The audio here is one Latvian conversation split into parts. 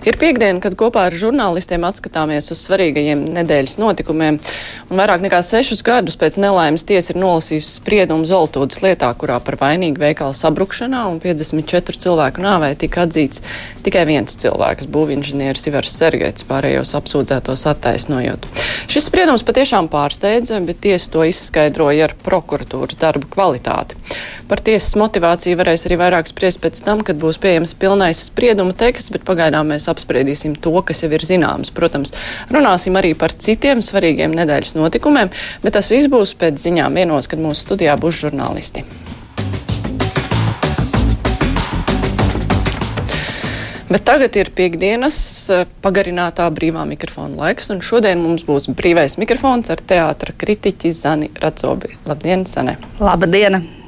Ir piekdiena, kad kopā ar žurnālistiem atskatāmies uz svarīgajiem nedēļas notikumiem. Un vairāk nekā sešus gadus pēc nelaimes tiesa ir nolasījusi spriedumu Zoltūdas lietā, kurā par vainīgu veikala sabrukšanā un 54 cilvēku nāvē tika atzīts tikai viens cilvēks - būvinženieris Ivars Sergēts, pārējos apsūdzētos attaisnojot. Šis spriedums patiešām pārsteidza, bet tiesa to izskaidroja ar prokuratūras darbu kvalitāti. Par tiesas motivāciju varēs arī vairāk spriest pēc tam, kad būs pieejams pilnais sprieduma teksts, bet pagaidām mēs apspriedīsim to, kas jau ir zināms. Protams, runāsim arī par citiem svarīgiem nedēļas notikumiem, bet tas viss būs pēc ziņām vienos, kad mūsu studijā būs žurnālisti. Bet tagad ir piekdienas pagarinātā brīvā mikrofona laiks, un šodien mums būs brīvais mikrofons ar teātra kritiķi Zani Radzobi. Labdien, Zane! Labdien!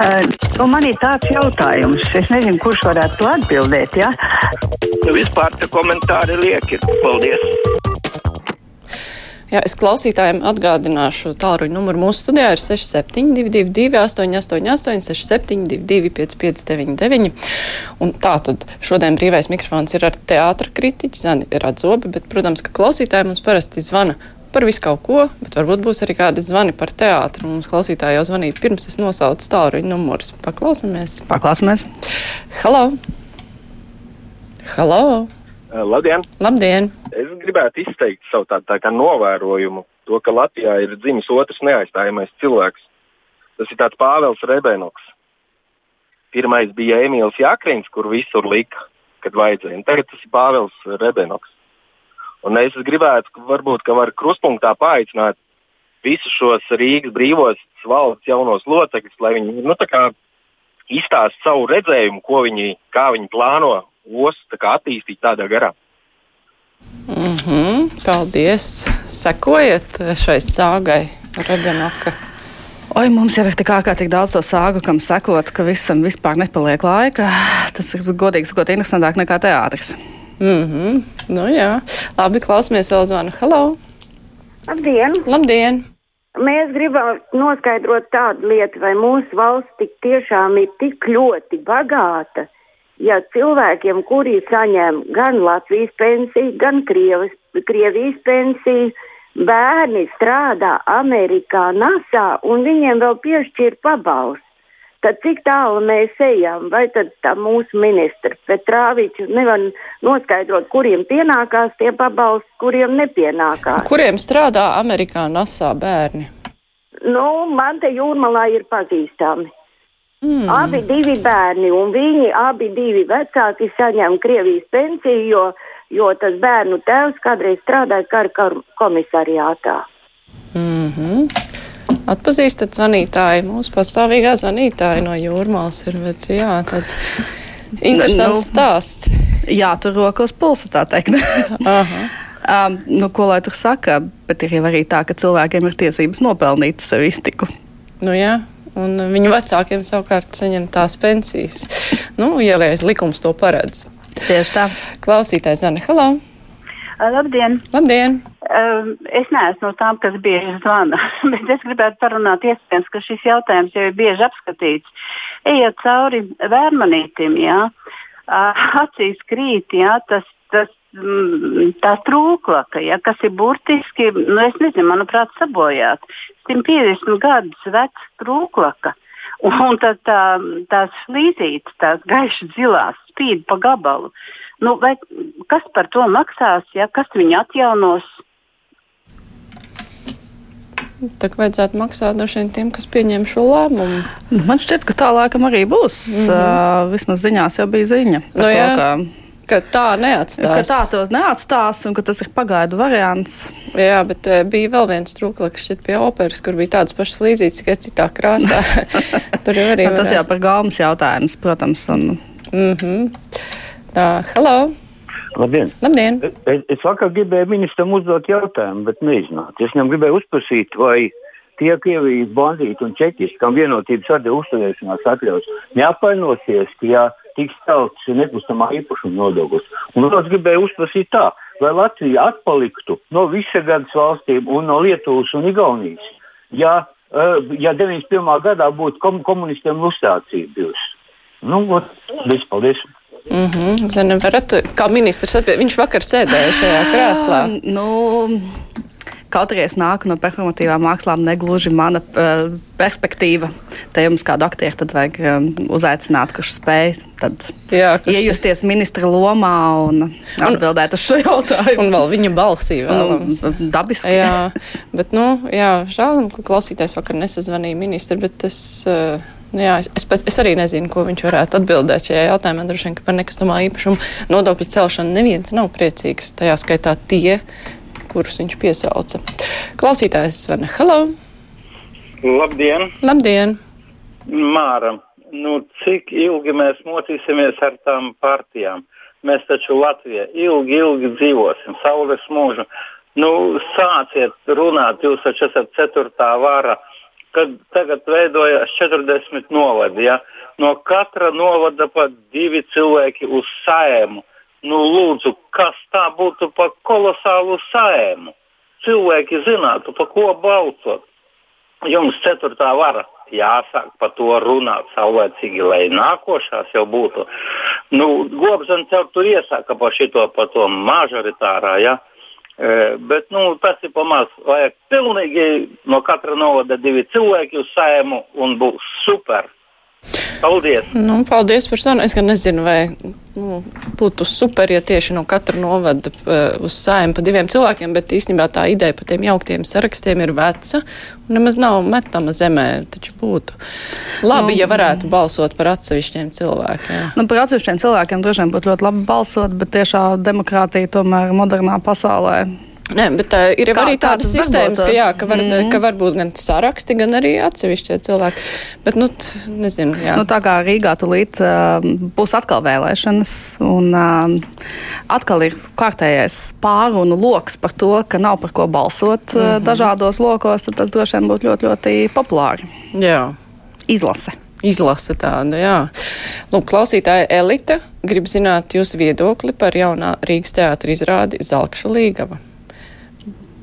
Uh, nu, man ir tāds jautājums, es nezinu, kurš varētu to atbildēt. Ja? Nu, vispār tie komentāri lieki. Paldies! Jā, es klausītājiem atgādināšu tālruņa numuru. Mūsu studijā ir 6722, 888, 672, 559, un tā tad šodien brīvais mikrofons ir ar teātra kritiķi Zani Radzobi, bet, protams, ka klausītāji mums parasti zvana par visu kaut ko, bet varbūt būs arī kādi zvani par teātru. Mums klausītāji jau zvanīja pirms es nosaucu tālruņa numurus. Paklausamies. Paklausamies. Halo! Halo! Labdien! Labdien! Es gribētu izteikt savu tādu tā kā novērojumu, to, ka Latvijā ir dzimis otrs neaizstājamais cilvēks. Tas ir tāds Pāvils Rebenoks. Pirmais bija Emīls Jakrins, kur visur lika, kad vajadzēja. Un tagad tas ir Pāvils Rebenoks. Un es gribētu, varbūt ka var krustpunktā paaicināt visus šos Rīgas brīvos valsts jaunos locekļus, lai viņi nu, izstāsta savu redzējumu, ko viņi, kā viņi plāno ostu tā attīstīt tādā garā. Mm -hmm, paldies! Sekojiet šai sāgai, Rebenoka. Oi, mums jau ir tik ārkārtīgi daudz to sāgu, kam sekot, ka visam vispār nepaliek laika. Tas ir godīgi sakot, interesantāk nekā teātris. Mm -hmm. nu, jā, labi, klausamies vēl zvanu. Halo! Labdien! Labdien! Mēs gribam noskaidrot tādu lietu, vai mūsu valsts tik tiešām ir tik ļoti bagāta, ja cilvēkiem, kuri saņem gan Latvijas pensiju, gan Krievas, Krievijas pensiju, bērni strādā Amerikā, NASA un viņiem vēl piešķir pabalstu tad cik tālu mēs ejam? Vai tad mūsu ministrs Petrāvičs nevar noskaidrot, kuriem pienākās tie pabalsti, kuriem nepienākās? Kuriem strādā Amerikā NASA bērni? Nu, man te jūrmalā ir pazīstami. Mm. Abi divi bērni, un viņi abi divi vecāki saņem Krievijas pensiju, jo, jo tas bērnu tēvs kādreiz strādāja kara komisariātā. Mm -hmm. Atpazīstat zvanītāju, mūsu pastāvīgā zvanītāja no jūrmālas ir, bet jā, tāds interesants nu, stāsts. Jā, tur roka uz pulsa, tā teikt. um, nu, ko lai tur saka, bet ir jau arī tā, ka cilvēkiem ir tiesības nopelnīt sev iztiku. Nu jā, un viņu vecākiem savukārt saņem tās pensijas. Nu, ja reiz likums to paredz. Tieši tā. Klausītājs Zana, hello! Labdien! Labdien. Uh, es neesmu no tām, kas bieži zvana, bet es gribētu parunāt, iespējams, ka šis jautājums jau ir bieži apskatīts. Ejiet cauri vērmanītim, jā, uh, acīs krīt, jā, tas, tas, mm, tā trūklaka, ja, kas ir burtiski, nu, es nezinu, manuprāt, sabojāt. 150 gadus vecs trūklaka. Un tad tā, tās flīzītes, tās gaišas zilās, spīd pa gabalu. Nu, vai, kas par to maksās, ja kas viņu atjaunos? Tā kā vajadzētu maksāt no šiem tiem, kas pieņem šo lēmumu. Nu, man šķiet, ka tā laikam arī būs. Mm -hmm. uh, vismaz ziņās jau bija ziņa par no, nu, jā. to, ka ka tā neatstās. Ka tā to neatstās un ka tas ir pagaidu variants. Jā, bet e, bija vēl viens trūklaks šeit pie operas, kur bija tādas pašas flīzītes, tikai citā krāsā. Tur jau arī. Nu, tas jau par gaumas jautājums, protams. Un... Mm -hmm. Tā, hello! Labdien! Labdien. Es, es vakar gribēju ministram uzdot jautājumu, bet neiznāca. Es viņam gribēju uzprasīt, vai tie Krievijas bandīti un čekisti, kam vienotības atdeva uzturēšanās atļaus, neapvainosies, ja tiks celts nekustamā īpašuma nodoklis. Un es gribēju uzprasīt tā, vai Latvija atpaliktu no Visegrādas valstīm un no Lietuvas un Igaunijas, ja, ja 91. gadā būtu kom komunistiem lustrācija bijusi. Nu, viss, paldies! Mm -hmm. Zinu, varat, kā ministrs, viņš vakar sēdēja šajā krēslā. Nu, Kaut arī es nāku no performatīvām mākslām, negluži mana uh, perspektīva. Te jums kādu aktieru tad vajag um, uzaicināt, kurš spēj Jā, kurš... iejusties ministra lomā un atbildēt uz šo jautājumu. Un vēl viņa balsī vēlams. Nu, dabiski. jā, bet, nu, jā, žēl, ka klausītājs vakar nesazvanīja ministru, bet es. Uh, Nu jā, es, es, es arī nezinu, ko viņš varētu atbildēt šajā jautājumā. Droši vien, ka par nekustamā īpašumu nodokļu celšanu neviens nav priecīgs. Tajā skaitā tie, kurus viņš piesauca. Klausītājs zvana Hello! Labdien! Labdien! Māra, nu, cik ilgi mēs mocīsimies ar tām partijām? Mēs taču Latvijā ilgi, ilgi dzīvosim, saules mūžu. Nu, sāciet runāt, jūs taču esat ceturtā vara, kad tagad veidojas 40 novadi. Ja? No katra novada pat divi cilvēki uz sēmu. Nu, lūdzu, kas tā būtu par kolosālu sēmu? Cilvēki zinātu, pa ko balsot. Jums ceturtā vara jāsāk par to runāt saulēcīgi, lai nākošās jau būtu. Nu, Gobsens jau tur iesāka par šito, par to mažoritārā. Ja? Bet nu, tas ir pamaz. Vajag pilnīgi no katra novada divi cilvēki uz sēmu un būs super. Paldies! Nu, paldies par sarunu. Es gan nezinu, vai nu, būtu super, ja tieši no katra novada uh, uz sājiem pa diviem cilvēkiem, bet īstenībā tā ideja par tiem jauktiem sarakstiem ir veca un nemaz nav metama zemē. Taču būtu labi, nu, ja varētu balsot par atsevišķiem cilvēkiem. Nu, par atsevišķiem cilvēkiem droši vien būtu ļoti labi balsot, bet tiešā demokrātija tomēr modernā pasaulē Nē, bet uh, ir Kā, arī tādas sistēmas, ka, jā, ka, var, mm. ka var būt gan saraksti, gan arī atsevišķie cilvēki. Bet, nu, t, nezinu, jā. Nu, tā kā Rīgā tulīt uh, būs atkal vēlēšanas, un uh, atkal ir kārtējais pārunu loks par to, ka nav par ko balsot mm -hmm. dažādos lokos, tad tas droši vien būtu ļoti, ļoti populāri. Jā. Izlase. Izlase tāda, jā. Lūk, klausītāja Elita grib zināt jūsu viedokli par jaunā Rīgas teātra izrādi Zelkša Līgava.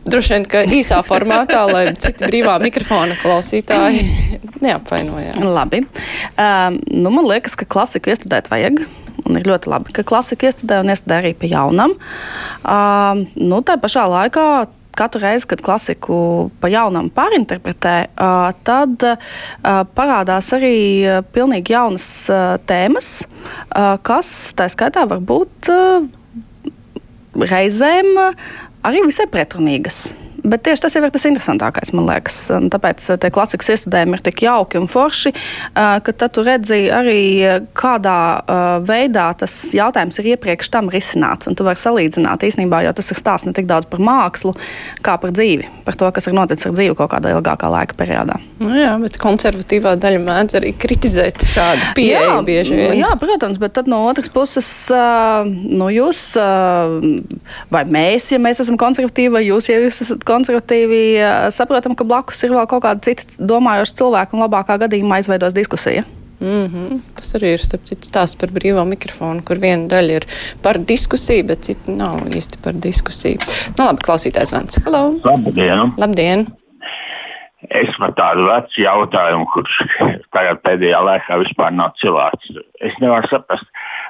Droši vien, ka īsā formātā, lai citi brīvā mikrofona klausītāji neapvainojās. Labi. Um, nu, man liekas, ka klasiku iestudēt vajag. Un ir ļoti labi, ka klasika iestudē un iestudē arī pa jaunam. Um, nu, tā pašā laikā katru reizi, kad klasiku pa jaunam pārinterpretē, uh, tad uh, parādās arī uh, pilnīgi jaunas uh, tēmas, uh, kas tā skaitā var būt uh, reizēm arī visai pretrunīgas. Bet tieši tas jau ir tas interesantākais, man liekas. Tāpēc eh, tie klasikas iestudējumi ir tik jauki un forši, eh, ka tad tu redzi arī, eh, kādā veidā tas jautājums ir iepriekš tam risināts. Un tu vari salīdzināt īstenībā, jo tas ir stāsts ne tik daudz par mākslu, kā par dzīvi, par to, kas ir noticis ar dzīvi kaut kādā ilgākā laika periodā. Nu jā, bet konservatīvā daļa mēdz arī kritizēt šādu pieeju bieži vien. Jā, protams, bet tad no otras puses, nu jūs vai mēs, ja mēs esam konservatīvi, vai jūs, ja jūs esat konservatīvi, konservatīvi saprotam, ka blakus ir vēl kaut kāda cita domājoša cilvēka un labākā gadījumā izveidos diskusija. Mm -hmm. Tas arī ir cits stāsts par brīvo mikrofonu, kur viena daļa ir par diskusiju, bet cita nav īsti par diskusiju. Nu, labi, klausītājs Vans. Halo! Labdien! Labdien. Es par tādu vecu jautājumu, kurš tagad pēdējā laikā vispār nav cilvēks. Es nevaru saprast,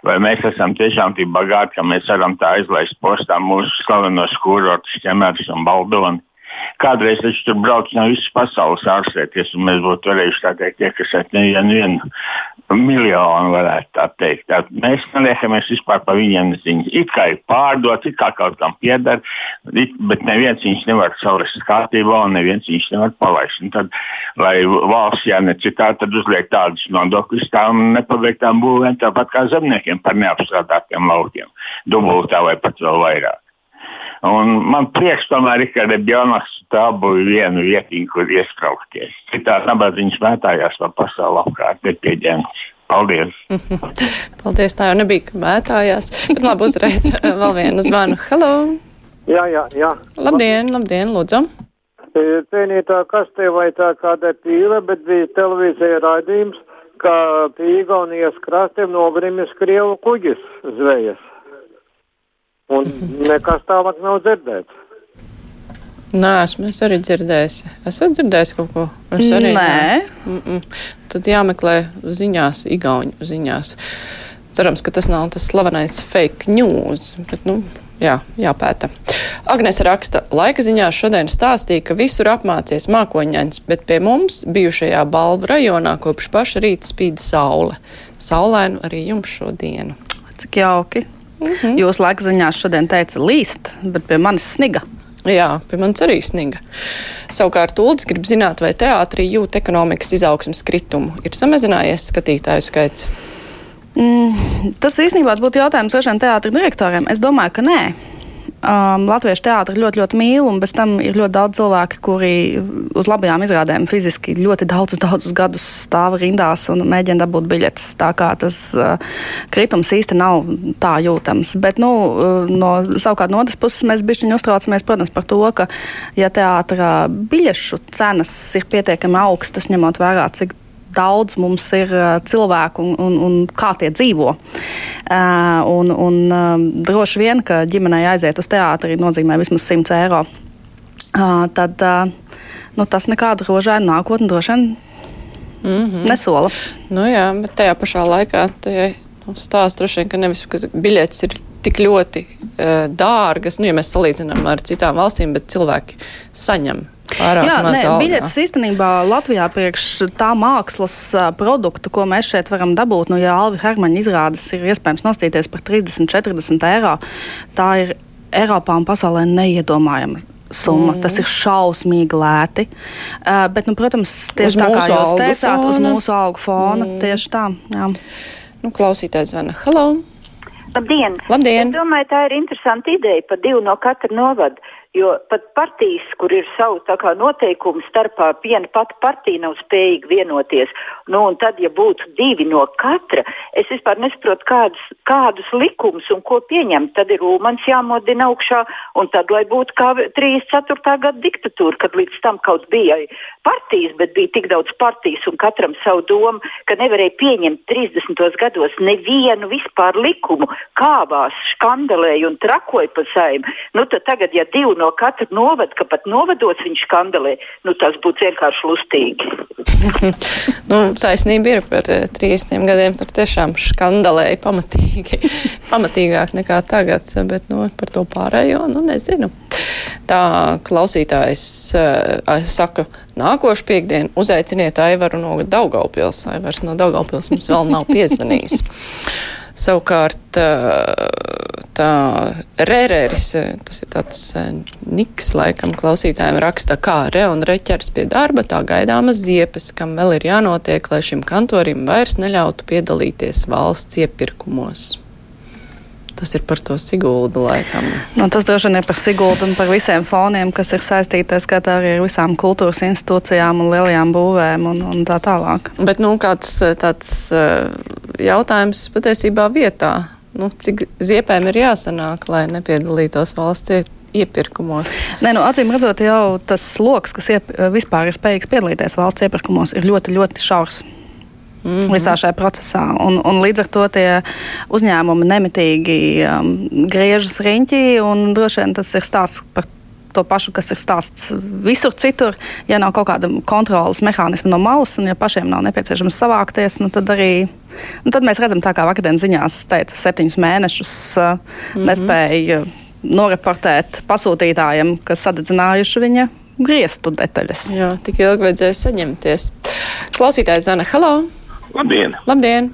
vai mēs esam tiešām tik bagāti, ka mēs varam tā aizlaist postā mūsu slavenos kurortus, ķemērus un baldoni. Kādreiz taču tur brauc no visas pasaules ārstēties, un mēs būtu varējuši tā teikt, iekasēt nevienu vienu miljonu, varētu tā teikt. Tā, mēs neliekamies vispār par viņiem ziņu. It kā ir pārdots, it kā kaut kam pieder, bet neviens viņus nevar savest kārtībā, un neviens viņus nevar palaist. Un tad, lai valsts, ja ne citā, tad uzliek tādus nodokļus tām nepabeigtām būvēm, tāpat kā zemniekiem par neapstrādātiem laukiem. Dubultā vai pat vēl vairāk. Un man prieks tomēr ir, ka reģionos tābu vienu vietiņu, kur iesprāgties. Citādi nabadzīgs mētājās pa pasauli apkārt, nepieņemts. Paldies! Paldies, tā jau nebija, ka mētājās. Bet labi, uzreiz vēl vienu zvanu. Hello! Jā, jā, jā. Labdien, labdien, lūdzu! Cienītā kastē vai tā kāda pīle, bet bija televīzija raidījums, ka pie Igaunijas krastiem nogrimis Krievu kuģis zvejas. Un nekas tālāk nav dzirdēts. Nē, esmu es arī dzirdējis. Esat dzirdējis kaut ko? Es arī Nē. Mm -mm. Tad jāmeklē ziņās, igauņu ziņās. Cerams, ka tas nav tas slavenais fake news, bet, nu, jā, jāpēta. Agnēs raksta, laika ziņā šodien stāstīja, ka visur apmācies mākoņains, bet pie mums bijušajā balvu rajonā kopš paša rīta spīd saule. Saulēnu arī jums šodienu. Cik jauki. Mm -hmm. Jūs laika ziņā šodien teica līst, bet pie manis sniga. Jā, pie manis arī sniga. Savukārt Uldis grib zināt, vai teātrī jūt ekonomikas izaugsmas kritumu. Ir samazinājies skatītāju skaits. Mm, tas īstenībā būtu jautājums dažiem teātriem direktoriem. Es domāju, ka nē. Um, Latviešu teātris ļoti, ļoti mīl, un bez tam ir ļoti daudz cilvēku, kuri uz labajām izrādēm fiziski ļoti daudzus, daudzus gadus stāv rindās un mēģina dabūt biļetes. Tā kā tas uh, kritums īsti nav tā jūtams. Bet, nu, uh, no, savukārt no otras puses mēs bišķiņi uztraucamies, protams, par to, ka, ja teātra biļešu cenas ir pietiekami augstas, ņemot vērā, cik daudz mums ir cilvēku un, un, un kā tie dzīvo. Un, un droši vien, ka ģimenei aiziet uz teātri nozīmē vismaz 100 eiro. Tad nu, tas nekādu rožainu nākotni droši vien Mm -hmm. nesola. Nu jā, bet tajā pašā laikā tajai nu, stāsta droši vien, ka nevis, ka biļetes ir tik ļoti uh, dārgas, nu, ja mēs salīdzinām ar citām valstīm, bet cilvēki saņem pārāk Jā, nē, biļetes īstenībā Latvijā priekš tā mākslas produktu, ko mēs šeit varam dabūt, nu, ja Alvi Hermaņa izrādes ir iespējams nostīties par 30, 40 eiro, tā ir Eiropā un pasaulē neiedomājama. Summa. Mm. Tas ir šausmīgi lēti. Uh, bet, nu, protams, tieši Uz tā kā jūs teicāt, uz fona. mūsu algu fona. Mm. Tieši tā. Jā. Nu, klausītājs zvana. Halo! Labdien! Labdien! Es domāju, tā ir interesanta ideja par divu no katra novada. Jo pat partijas, kur ir savu noteikumu starpā, viena pati partija nav spējīga vienoties. Nu, tad, ja būtu divi no katra, es vispār nesaprotu, kādus, kādus likumus un ko pieņemt. Tad ir Ulmans jāmodina augšā, un tad, lai būtu kā 34. gada diktatūra, kad līdz tam kaut bija partijas, bet bija tik daudz partijas un katram savu domu, ka nevarēja pieņemt 30. gados nevienu vispār likumu, kāvās, skandalēja un trakoja pa saimnu. Nu, tad tagad, ja divi no katra novada, ka pat novados viņš skandalē, nu, tas būtu vienkārši lustīgi. nu, taisnība ir par eh, 30 gadiem. Tur tiešām skandalēja pamatīgi, pamatīgāk nekā tagad, bet nu, par to pārējo nu, nezinu. Tā klausītājs uh, saka, nākošu piekdienu uzaiciniet Aivaru no Daugaupils. Aivars no Daugaupils mums vēl nav piezvanījis. Savukārt tā Rēreris, tas ir tāds niks, laikam, klausītājiem raksta, kā re un reķers pie darba, tā gaidāmas ziepes, kam vēl ir jānotiek, lai šim kantorim vairs neļautu piedalīties valsts iepirkumos. Tas ir par to Siguldu laikam. Nu, tas droši vien ir par Siguldu un par visiem foniem, kas ir saistīti ar arī ar visām kultūras institūcijām un lielajām būvēm un, un tā tālāk. Bet nu, kāds tāds jautājums patiesībā vietā? Nu, cik ziepēm ir jāsanāk, lai nepiedalītos valsts iepirkumos? Nē, nu, acīm redzot, jau tas sloks, kas iep, vispār ir spējīgs piedalīties valsts iepirkumos, ir ļoti, ļoti šaurs. Mm -hmm. Visā šajā procesā. Un, un līdz ar to tie uzņēmumi nemitīgi um, griežas riņķī, un droši vien tas ir stāsts par to pašu, kas ir stāsts visur citur. Ja nav kaut kāda kontrolas mehānisma no malas, un ja pašiem nav nepieciešams savākties, nu tad arī nu tad mēs redzam, tā kā vakardienas ziņās teica, septiņus mēnešus uh, mm -hmm. nespēja noreportēt pasūtītājiem, kas sadedzinājuši viņa griestu detaļas. Jā, tik ilgi vajadzēja saņemties. Klausītājs zvana Halo! Labdien! Labdien.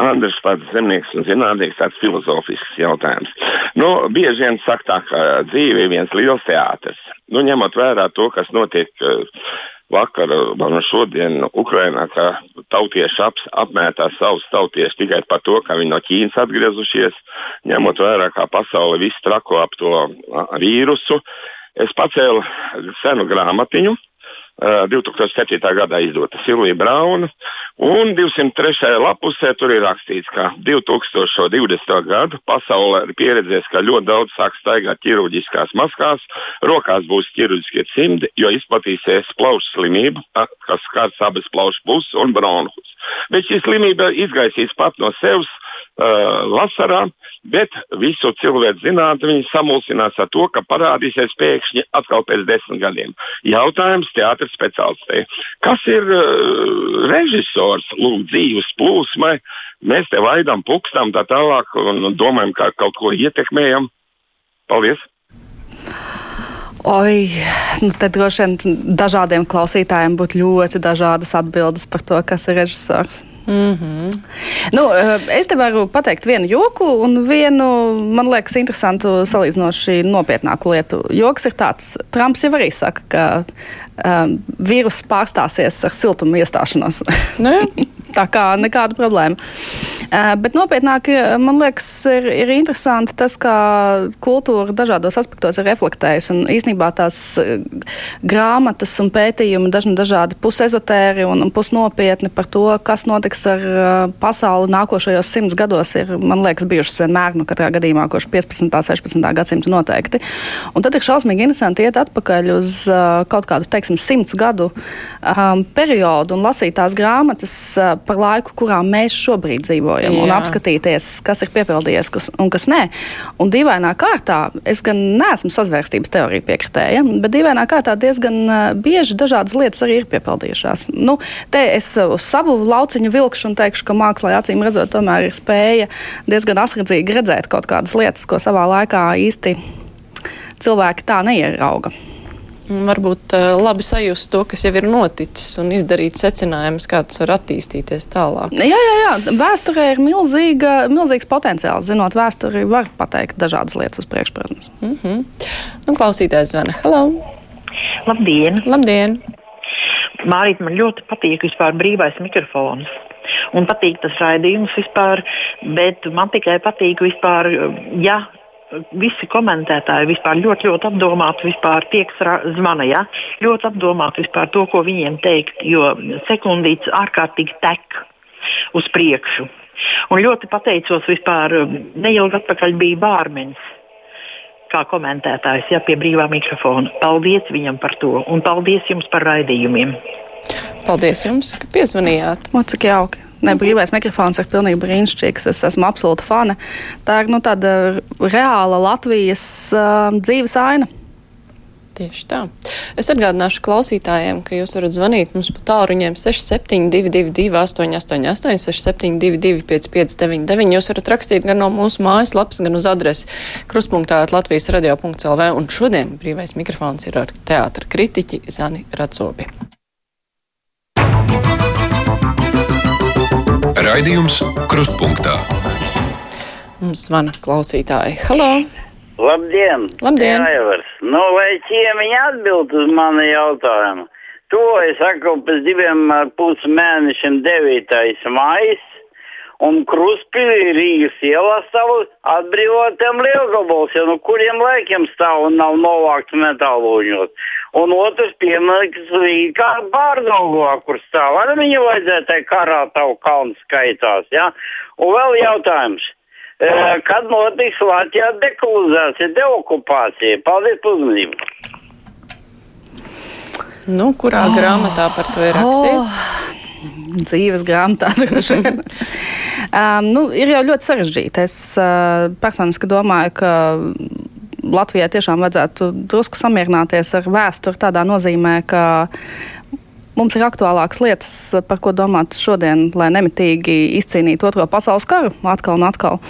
Andrēs pats zemnieks un zinātnieks tāds filozofisks jautājums. Nu, bieži vien saka tā, ka dzīve ir viens liels teātris. Nu, ņemot vērā to, kas notiek uh, vakar un šodien Ukrainā, ka tautieši ap, apmētā savus tautiešus tikai par to, ka viņi no Ķīnas atgriezušies, ņemot vērā, kā pasaule viss trako ap to vīrusu. Es pacēlu senu grāmatiņu, 2007. gadā izdota Silvija Brauna, un 203. lapusē tur ir rakstīts, ka 2020. gadu pasaulē ir pieredzējis, ka ļoti daudz sāk staigāt ķirurģiskās maskās, rokās būs ķirurģiskie cimdi, jo izplatīsies plaušu slimība, kas skars abas plaušu puses un bronhus. Bet šī slimība izgaisīs pat no sevis uh, vasarā, bet visu cilvēku zinātni samulsinās ar to, ka parādīsies pēkšņi atkal pēc desmit gadiem. Jautājums teātris speciālistē. Kas ir uh, režisors lūk, dzīves plūsmai? Mēs te vaidām, pukstam tā tālāk un domājam, ka kaut ko ietekmējam. Paldies! Oi, nu tad droši vien dažādiem klausītājiem būtu ļoti dažādas atbildes par to, kas ir režisors. Mm -hmm. nu, eh, es te varu pateikt vienu joku un vienu, man liekas, interesantu salīdzinoši nopietnāku lietu. Joks ir tāds, Trumps jau arī saka, ka um, vīruss pārstāsies ar siltumu iestāšanos. Nu, Tā kā nekāda problēma. Uh, bet nopietnāk, man liekas, ir, ir interesanti tas, kā kultūra dažādos aspektos ir reflektējusi. Un īsnībā tās grāmatas un pētījumi dažni dažādi pusezotēri un, un pusnopietni par to, kas notiks ar pasauli nākošajos simts gados, ir, man liekas, bijušas vienmēr, nu, katrā gadījumā, kurš 15. un 16. gadsimta noteikti. Un tad ir šausmīgi interesanti iet atpakaļ uz uh, kaut kādu, teiksim, simts gadu um, periodu un lasīt tās grāmatas uh, par laiku, kurā mēs šobrīd dzīvojam, Jā. un apskatīties, kas ir piepildījies kas, un kas nē. Un dīvainā kārtā, es gan neesmu sazvērstības teorija piekritēja, bet dīvainā kārtā diezgan bieži dažādas lietas arī ir piepildījušās. Nu, te es uz savu lauciņu vilkšu un teikšu, ka mākslā acīm redzot, tomēr ir spēja diezgan asredzīgi redzēt kaut kādas lietas, ko savā laikā īsti cilvēki tā neierauga. Varbūt uh, labi sajust to, kas jau ir noticis, un izdarīt secinājumus, kā tas var attīstīties tālāk. Jā, jā, jā. vēsturē ir milzīga, milzīgs potenciāls. Zinot vēsturi, var pateikt dažādas lietas uz priekšu, protams. Mm -hmm. nu, klausītājs zvana. Hello! Labdien! Labdien. Mārīt, man ļoti patīk vispār brīvais mikrofons un patīk tas raidījums vispār, bet man tikai patīk vispār, ja visi komentētāji vispār ļoti, ļoti apdomāti vispār tie, kas zvana, ja? ļoti apdomāti vispār to, ko viņiem teikt, jo sekundīts ārkārtīgi tek uz priekšu. Un ļoti pateicos vispār, neilgi atpakaļ bija bārmenis kā komentētājs ja, pie brīvā mikrofona. Paldies viņam par to un paldies jums par raidījumiem. Paldies jums, ka piezvanījāt. O, cik jauki. Ne, brīvais mikrofons ir pilnīgi brīnišķīgs. Es esmu absolūta fane. Tā ir nu, tāda reāla Latvijas uh, dzīves aina. Tieši tā. Es atgādināšu klausītājiem, ka jūs varat zvanīt mums pa tāluņiem 6722, 888, 672, 559, jūs varat rakstīt gan no mūsu mājaslapas, gan uz adresi krustpunktā Latvijas radio.lv. Un šodien brīvais mikrofons ir ar teātra kritiķi Zani Ratsobi. Raidījums Krustpunktā. Mums zvana klausītāji. Halo! Labdien! Labdien. Jāievars. Nu, vai ķēmiņi atbild uz manu jautājumu? To es saku pēc diviem pus mēnešiem 9. maijs. Un Kruspīlī Rīgas ielā stāv atbrīvotiem lielgabalsiem, no kuriem laikiem stāv un nav novākts metāloņos. Un otrs piemērs Rīgā pārdaugā, kur stāv. Arī viņa vajadzēja tai karā tavu kalnu skaitās, ja? Un vēl jautājums. E, kad notiks Latvijā dekolonizācija, deokupācija? Paldies par uzmanību! Nu, kurā oh. grāmatā par to ir rakstīts? Oh. Dzīves grāmatā. um, nu, ir jau ļoti sarežģīti. Es uh, personiski domāju, ka Latvijai tiešām vajadzētu drusku samierināties ar vēsturi tādā nozīmē, ka Mums ir aktuālākas lietas, par ko domāt šodien, lai nemitīgi izcīnītu Otro pasaules karu atkal un atkal.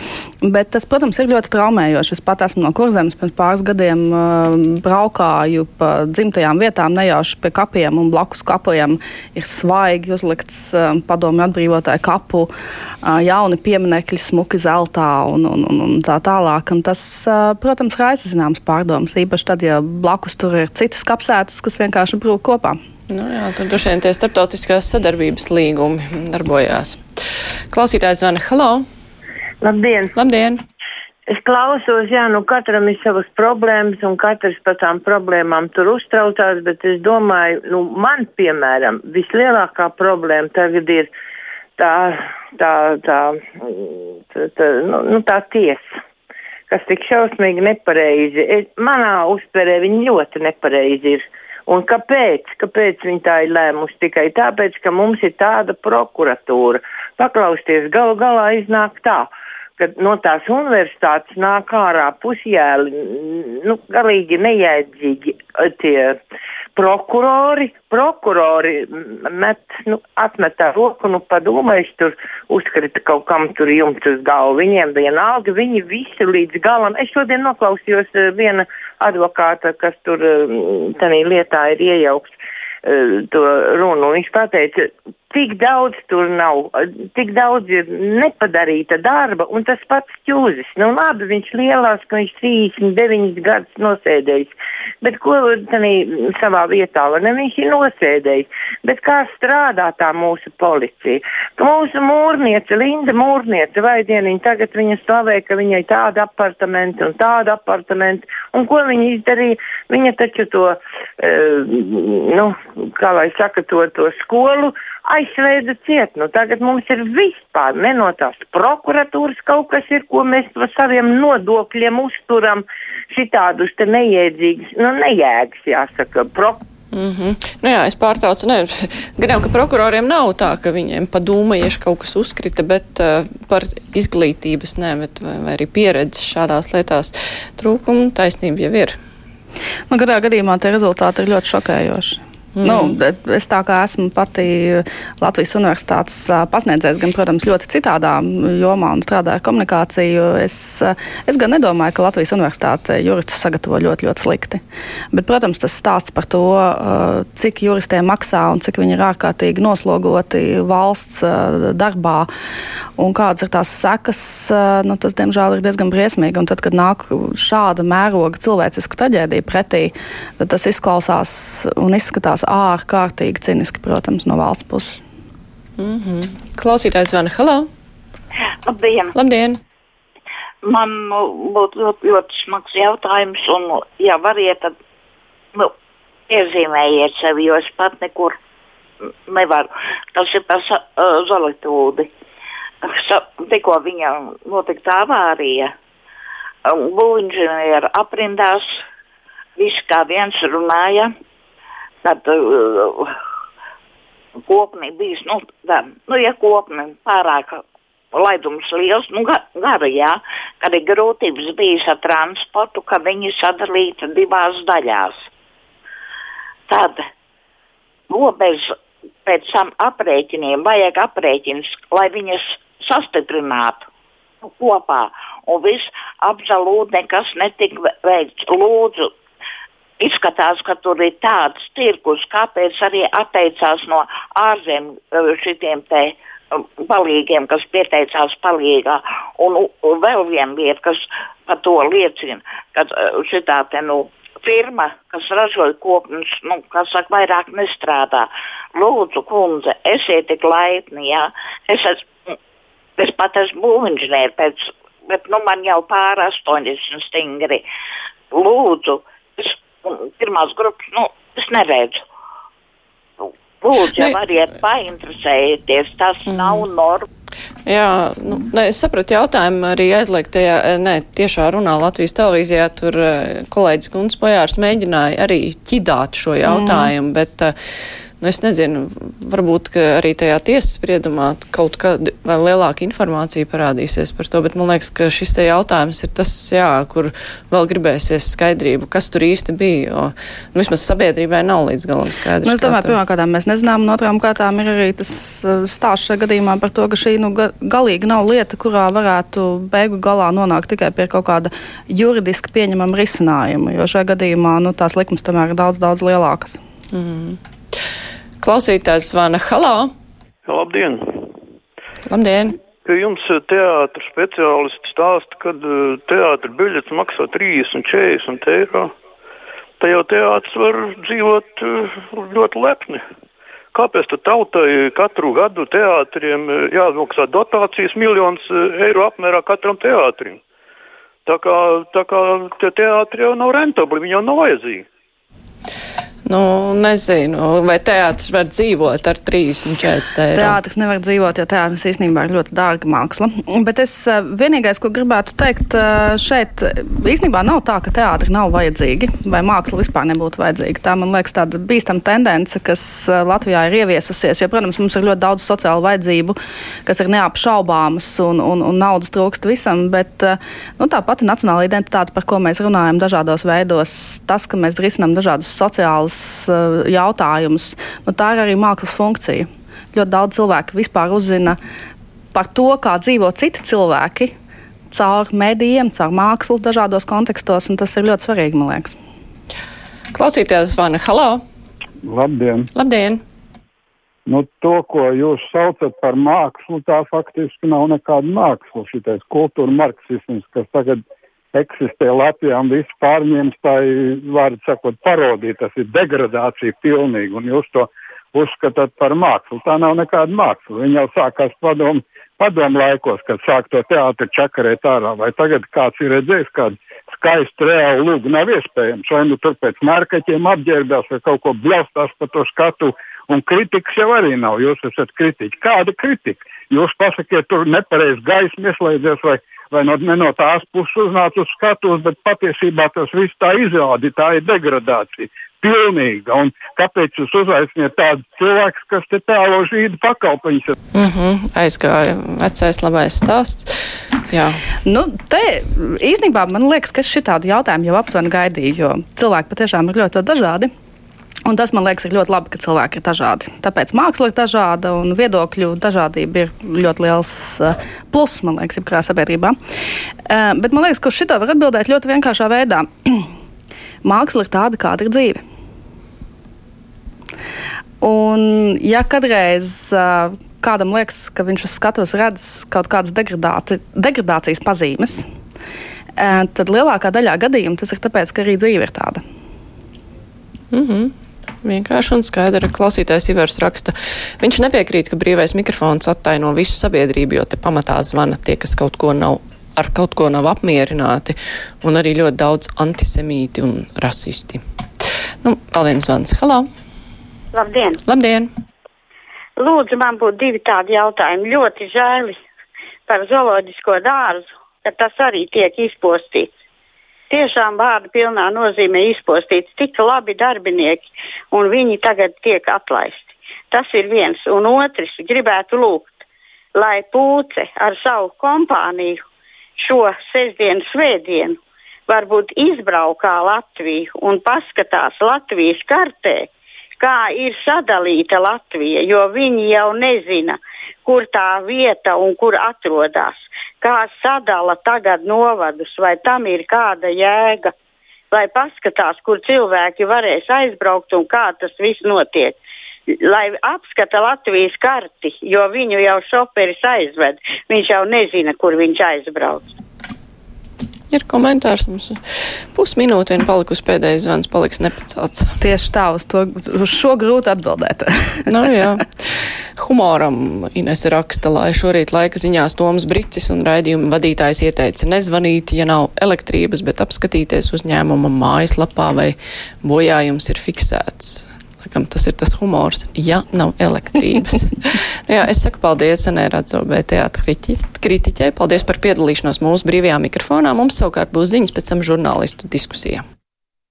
Bet tas, protams, ir ļoti traumējoši. Es pat esmu no Kurzemes pirms pāris gadiem uh, braukāju pa dzimtajām vietām, nejauši pie kapiem un blakus kapiem ir svaigi uzlikts uh, padomju atbrīvotāju kapu, uh, jauni pieminekļi, smuki zeltā un, un, un, un tā tālāk. Un tas, protams, raisa zināmas pārdomas, īpaši tad, ja blakus tur ir citas kapsētas, kas vienkārši brūk kopā. Nu, jā, tur droši vien tie starptautiskās sadarbības līgumi darbojās. Klausītājs zvana Halo! Labdien! Labdien. Es klausos, jā, nu katram ir savas problēmas, un katrs par tām problēmām tur uztraucās, bet es domāju, nu, man, piemēram, vislielākā problēma tagad ir tā, tā, tā, tā, tā, nu, nu, tā tiesa, kas tik šausmīgi nepareizi. Es, manā uztverē viņa ļoti nepareizi ir. Un kāpēc? Kāpēc viņi tā ir lēmuši? Tikai tāpēc, ka mums ir tāda prokuratūra. Paklausties, galu galā iznāk tā. ka no tās universitātes nāk ārā pusjēli, nu, galīgi nejēdzīgi tie prokurori. Prokurori met, nu, atmetā roku, nu, padomājuši, tur uzkrita kaut kam tur jumts uz galvu. Viņiem vienalga, viņi visi līdz galam. Es šodien noklausījos uh, viena advokāta, kas tur uh, tādā lietā ir iejaukts uh, to runu. Viņš teica, tik daudz tur nav, tik daudz ir nepadarīta darba, un tas pats ķūzis. Nu, labi, viņš lielās, ka viņš 39 gadus nosēdējis, bet ko tanī savā vietā, ne, viņš ir nosēdējis. Bet kā strādā tā mūsu policija? Ka mūsu mūrniece, Linda Mūrniece, vai dieniņa tagad viņa slavē, ka viņai tāda apartamenta un tāda apartamenta, un ko viņa izdarīja? Viņa taču to, e, nu, kā lai saka, to, to skolu aizslēdza ciet. Nu, tagad mums ir vispār ne no tās prokuratūras kaut kas ir, ko mēs par saviem nodokļiem uzturam šitādus te neiedzīgus, nu nejēgas jāsaka. Pro Mm -hmm. nu jā, es pārtaucu, ne, gan ka prokuroriem nav tā, ka viņiem padūmējuši kaut kas uzkrita, bet uh, par izglītības, ne, bet, vai, vai arī pieredzes šādās lietās trūkumu taisnība jau ir. Nu, gadā gadījumā tie rezultāti ir ļoti šokējoši. Mm. Nu, es tā kā esmu pati Latvijas universitātes pasniedzējs, gan, protams, ļoti citādā jomā un strādāju ar komunikāciju. Es, es gan nedomāju, ka Latvijas universitāte juristus sagatavo ļoti, ļoti slikti. Bet, protams, tas stāsts par to, cik juristiem maksā un cik viņi ir ārkārtīgi noslogoti valsts darbā un kādas ir tās sekas, nu, tas, diemžēl, ir diezgan briesmīgi. Un tad, kad nāk šāda mēroga cilvēciska traģēdija pretī, tad tas izklausās un izskatās ārkārtīgi ciniski, protams, no valsts puses. Mm -hmm. Klausītājs Vana Halo! Labdien! Labdien. Man nu, būtu ļoti, ļoti smags jautājums, un, ja variet, tad nu, iezīmējiet sevi, jo es pat nekur nevaru. Tas ir par uh, Zolitūdi. Tikko viņa notika avārija, būvniecība aprindās, viss kā viens runāja tad uh, kopni bijis, nu, tā, nu ja kopni pārāk laidums liels, nu, gar, gara, jā, kad ir grūtības bijis ar transportu, ka viņi sadalīti divās daļās. Tad robeža pēc tam aprēķiniem vajag aprēķins, lai viņas sastiprinātu kopā. Un viss absolūti nekas netika veikts. Lūdzu, Izskatās, ka tur ir tāds tirgus, kāpēc arī atteicās no ārzemēm eh, šitiem te eh, palīgiem, kas pieteicās palīgā. Un, un vēl viena lieta, kas par to liecina, ka eh, šitā te, nu, firma, kas ražoja kopnes, nu, kas saka, vairāk nestrādā. Lūdzu, kundze, esiet tik laipni, jā. Es, esmu, es pat esmu būvinženēri, pēc, bet nu, man jau pār 80 stingri. Lūdzu, es pirmās grupas, nu, es neredzu. Lūdzu, ja variet painteresēties, tas mm. nav norma. Jā, nu, ne, es sapratu jautājumu arī aizliegtajā, ne, tiešā runā Latvijas televīzijā, tur kolēģis Guns Pojārs mēģināja arī ķidāt šo jautājumu, mm. bet uh, Nu, es nezinu, varbūt arī tajā tiesas spriedumā kaut kāda vēl lielāka informācija parādīsies par to, bet man liekas, ka šis te jautājums ir tas, jā, kur vēl gribēsies skaidrību, kas tur īsti bija, jo nu, vismaz sabiedrībai nav līdz galam skaidrs. Nu, es domāju, pirmām kārtām mēs nezinām, un otrām kārtām ir arī tas uh, stāsts šajā gadījumā par to, ka šī nu, ga galīgi nav lieta, kurā varētu beigu galā nonākt tikai pie kaut kāda juridiski pieņemama risinājuma, jo šajā gadījumā nu, tās likums tomēr ir daudz, daudz lielākas. Mm. Klausītājs zvana Halo! Labdien! Labdien! Ka jums eh, teātris speciālisti stāsta, ka eh, teātris biļets maksā 30, 40 eiro. Tā jau teātris var dzīvot eh, ļoti lepni. Kāpēc tautai katru gadu teātriem jāmaksā dotācijas miljonus eiro apmērā katram teātrim? Tā kā, tā kā tie teātri jau nav rentabli, viņi jau nav vajadzīgi. Nu, nezinu, vai teātris var dzīvot ar 30 eiro. Teātris nevar dzīvot, jo teātris īstenībā ir ļoti dārga māksla. Bet es eh, vienīgais, ko gribētu teikt, eh, šeit īstenībā nav tā, ka teātri nav vajadzīgi vai māksla vispār nebūtu vajadzīga. Tā man liekas tāda bīstama tendence, kas eh, Latvijā ir ieviesusies. Jo, protams, mums ir ļoti daudz sociālu vajadzību, kas ir neapšaubāmas un, un, un naudas trūkst visam. Bet nu, tā pati nacionāla identitāte, par ko mēs runājam dažādos veidos, tas, ka mēs risinām dažādus sociālus mākslas eh, jautājumus. Nu, tā ir arī mākslas funkcija. Ļoti daudz cilvēku vispār uzzina par to, kā dzīvo citi cilvēki caur medijiem, caur mākslu dažādos kontekstos, un tas ir ļoti svarīgi, man liekas. Klausīties, Vana, halo! Labdien! Labdien! Nu, to, ko jūs saucat par mākslu, tā faktiski nav nekāda māksla. Šitais kultūra marksisms, kas tagad ir eksistē Latvijā un viss pārņems, tā ir, var sakot, parodija, tas ir degradācija pilnīgi, un jūs to uzskatāt par mākslu. Tā nav nekāda māksla. Viņa jau sākās padomu, padomu laikos, kad sāk to teātri čakarēt ārā, vai tagad kāds ir redzējis kādu skaistu reālu lūgu, nav iespējams. Vai nu tur pēc mērkaķiem apģērbās vai kaut ko bļaustās pa to skatu, un kritikas jau arī nav. Jūs esat kritiķi. Kāda kritika? Jūs pasakiet, tur nepareizi gaismu ieslēdzies vai vai no, ne no tās puses uznāca uz skatuves, bet patiesībā tas viss tā izrādi, tā ir degradācija. Pilnīga. Un kāpēc jūs uzaiciniet tādus cilvēkus, kas te tēlo žīdu pakalpoņus? Mm -hmm. Aizgāja vecais labais stāsts. Jā. Nu, te īstenībā man liekas, ka šī tādu jautājumu jau aptuveni gaidīju, jo cilvēki patiešām ir ļoti dažādi. Un tas man liekas, ir ļoti labi, ka cilvēki ir dažādi. Tāpēc māksla ir dažāda un viedokļu dažādība ir ļoti liels uh, pluss, man liekas, jebkurā sabiedrībā. Uh, bet man liekas, ka uz šo var atbildēt ļoti vienkāršā veidā. māksla ir tāda, kāda ir dzīve. Un, ja kādreiz uh, kādam liekas, ka viņš uz skatuves redz kaut kādas degradācijas pazīmes, tad lielākā daļā gadījumu tas ir tāpēc, ka arī dzīve ir tāda. Mm -hmm. Vienkārši un skaidri klausītājs Ivers raksta. Viņš nepiekrīt, ka brīvais mikrofons attaino visu sabiedrību, jo te pamatā zvana tie, kas kaut ko nav, ar kaut ko nav apmierināti, un arī ļoti daudz antisemīti un rasisti. Nu, vēl viens zvans. Halo! Labdien! Labdien! Lūdzu, man būtu divi tādi jautājumi. Ļoti žēli par zooloģisko dārzu, ka tas arī tiek izpostīts tiešām vārdu pilnā nozīmē izpostīts tik labi darbinieki, un viņi tagad tiek atlaisti. Tas ir viens. Un otrs, gribētu lūgt, lai pūce ar savu kompāniju šo sestdienu, svētdienu varbūt izbraukā Latviju un paskatās Latvijas kartē, kā ir sadalīta Latvija, jo viņi jau nezina, kur tā vieta un kur atrodas, kā sadala tagad novadus, vai tam ir kāda jēga, lai paskatās, kur cilvēki varēs aizbraukt un kā tas viss notiek. Lai apskata Latvijas karti, jo viņu jau šoferis aizved. Viņš jau nezina, kur viņš aizbrauc ir komentārs. Mums pusminūte vien palikusi pēdējais zvans, paliks nepacelts. Tieši tā, uz, to, uz šo grūti atbildēt. nu, jā. Humoram Ines raksta, lai šorīt laika ziņās Toms Bricis un raidījuma vadītājs ieteica nezvanīt, ja nav elektrības, bet apskatīties uzņēmuma mājaslapā vai bojājums ir fiksēts. Laikam tas ir tas humors, ja nav elektrības. Jā, es saku paldies Anē Radzobē teātra kritiķei. Paldies par piedalīšanos mūsu brīvajā mikrofonā. Mums savukārt būs ziņas pēc tam žurnālistu diskusijā.